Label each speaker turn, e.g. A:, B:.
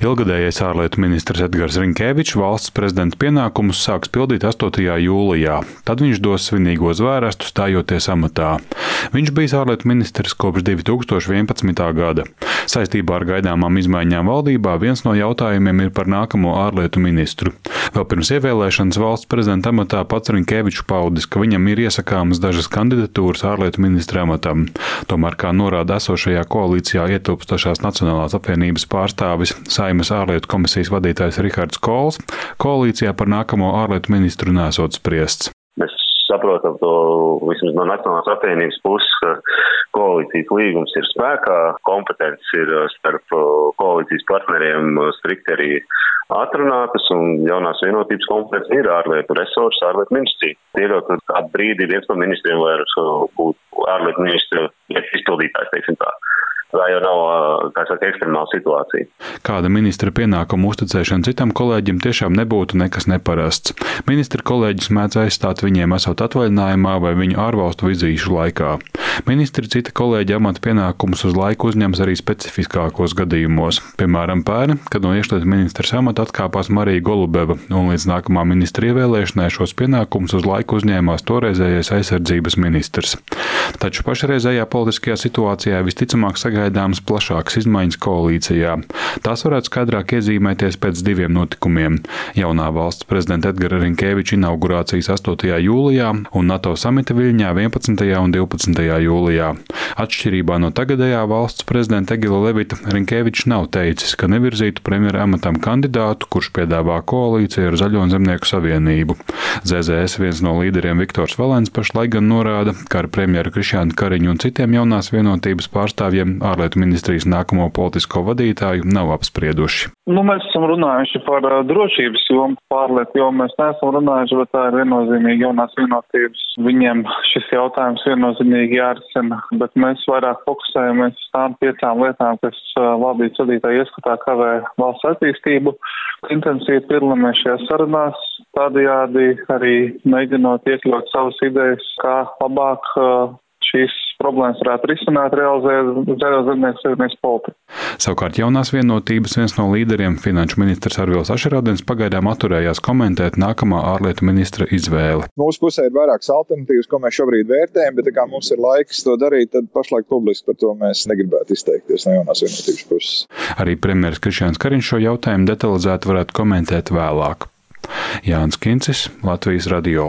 A: Ilgadējais ārlietu ministrs Edgars Rinkevičs valsts prezidenta pienākumus sāks pildīt 8. jūlijā. Tad viņš dos svinīgo zvērestu stājoties amatā. Viņš bijis ārlietu ministrs kopš 2011. gada. Saistībā ar gaidāmām izmaiņām valdībā viens no jautājumiem ir par nākamo ārlietu ministru. Vēl pirms ievēlēšanas valsts prezidenta amatā pats Rinkevičs paudis, ka viņam ir iesakāmas dažas kandidatūras ārlietu ministra amatam. Tomēr, kā norāda esošajā koalīcijā ietilpstošās Nacionālās apvienības pārstāvis Saimas ārlietu komisijas vadītājs Rihards Kols, koalīcijā par nākamo ārlietu ministru nesot spriests.
B: Saprotam to vismaz no Nacionālās apvienības puses, ka koalīcijas līgums ir spēkā, kompetences ir starp koalīcijas partneriem strikti arī atrunātas un jaunās vienotības kompetences ir ārlietu resursi, ārlietu ministrija. Pieļaut, ka kādu brīdi viens no ministriem vairs būtu ārlietu ministra izpildītājs, teiksim tā. Tā jau nav, kā saka, ekstremāla situācija.
A: Kāda ministra pienākuma uzticēšana citam kolēģim tiešām nebūtu nekas neparasts. Ministra kolēģis mēdz aizstāt viņiem esot atvaļinājumā vai viņu ārvalstu vizīšu laikā. Ministri cita kolēģi amata pienākumus uz laiku uzņems arī specifiskākos gadījumos. Piemēram, pērn, kad no iekšlietu ministrs amata atkāpās Marija Golubeva, un līdz nākamā ministra ievēlēšanai šos pienākumus uz laiku uzņēmās toreizējais aizsardzības ministrs. Taču pašreizējā politiskajā situācijā visticamāk sagaidāmas plašākas izmaiņas koalīcijā. Tās varētu skaidrāk iezīmēties pēc diviem notikumiem - jaunā valsts prezidenta Edgara Rinkēviča inaugurācijas 8. jūlijā un NATO samita Viļņā 11. un 12. jūlijā. Atšķirībā no tagadējā valsts prezidenta Egila Levita, Rinkevičs nav teicis, ka nevirzītu premjera amatam kandidātu, kurš piedāvā koalīciju ar Zaļo un Zemnieku savienību. ZZS viens no līderiem Viktors Valens pašlaik gan norāda, ka ar premjeru Krišānu Kariņu un citiem jaunās vienotības pārstāvjiem ārlietu ministrijas nākamo politisko vadītāju nav apsprieduši.
C: Nu, mēs esam runājuši par uh, drošības jomu, pārlietu jomu. Mēs neesam runājuši, bet tā ir viennozīmīgi jaunās vienotības. Viņiem šis jautājums viennozīmīgi jārisina, bet mēs vairāk fokusējamies uz tām piecām lietām, kas uh, valdības vadītāja ieskatā kavē valsts attīstību. Intensīvi piedalāmies šajās sarunās, tādējādi arī mēģinot iekļaut savas idejas, kā labāk uh, šīs problēmas varētu risināt, realizēt zaļo zemnieku savienības politiku.
A: Savukārt jaunās vienotības viens no līderiem, finanšu ministrs Arvils Ašerādens, pagaidām atturējās komentēt nākamā ārlietu ministra izvēli.
D: Mūsu pusē ir vairākas alternatīvas, ko mēs šobrīd vērtējam, bet kā mums ir laiks to darīt, tad pašlaik publiski par to mēs negribētu izteikties no jaunās vienotības puses.
A: Arī premjeras Krišjāns Kariņš šo jautājumu detalizēti varētu komentēt vēlāk. Jānis Kincis, Latvijas radio.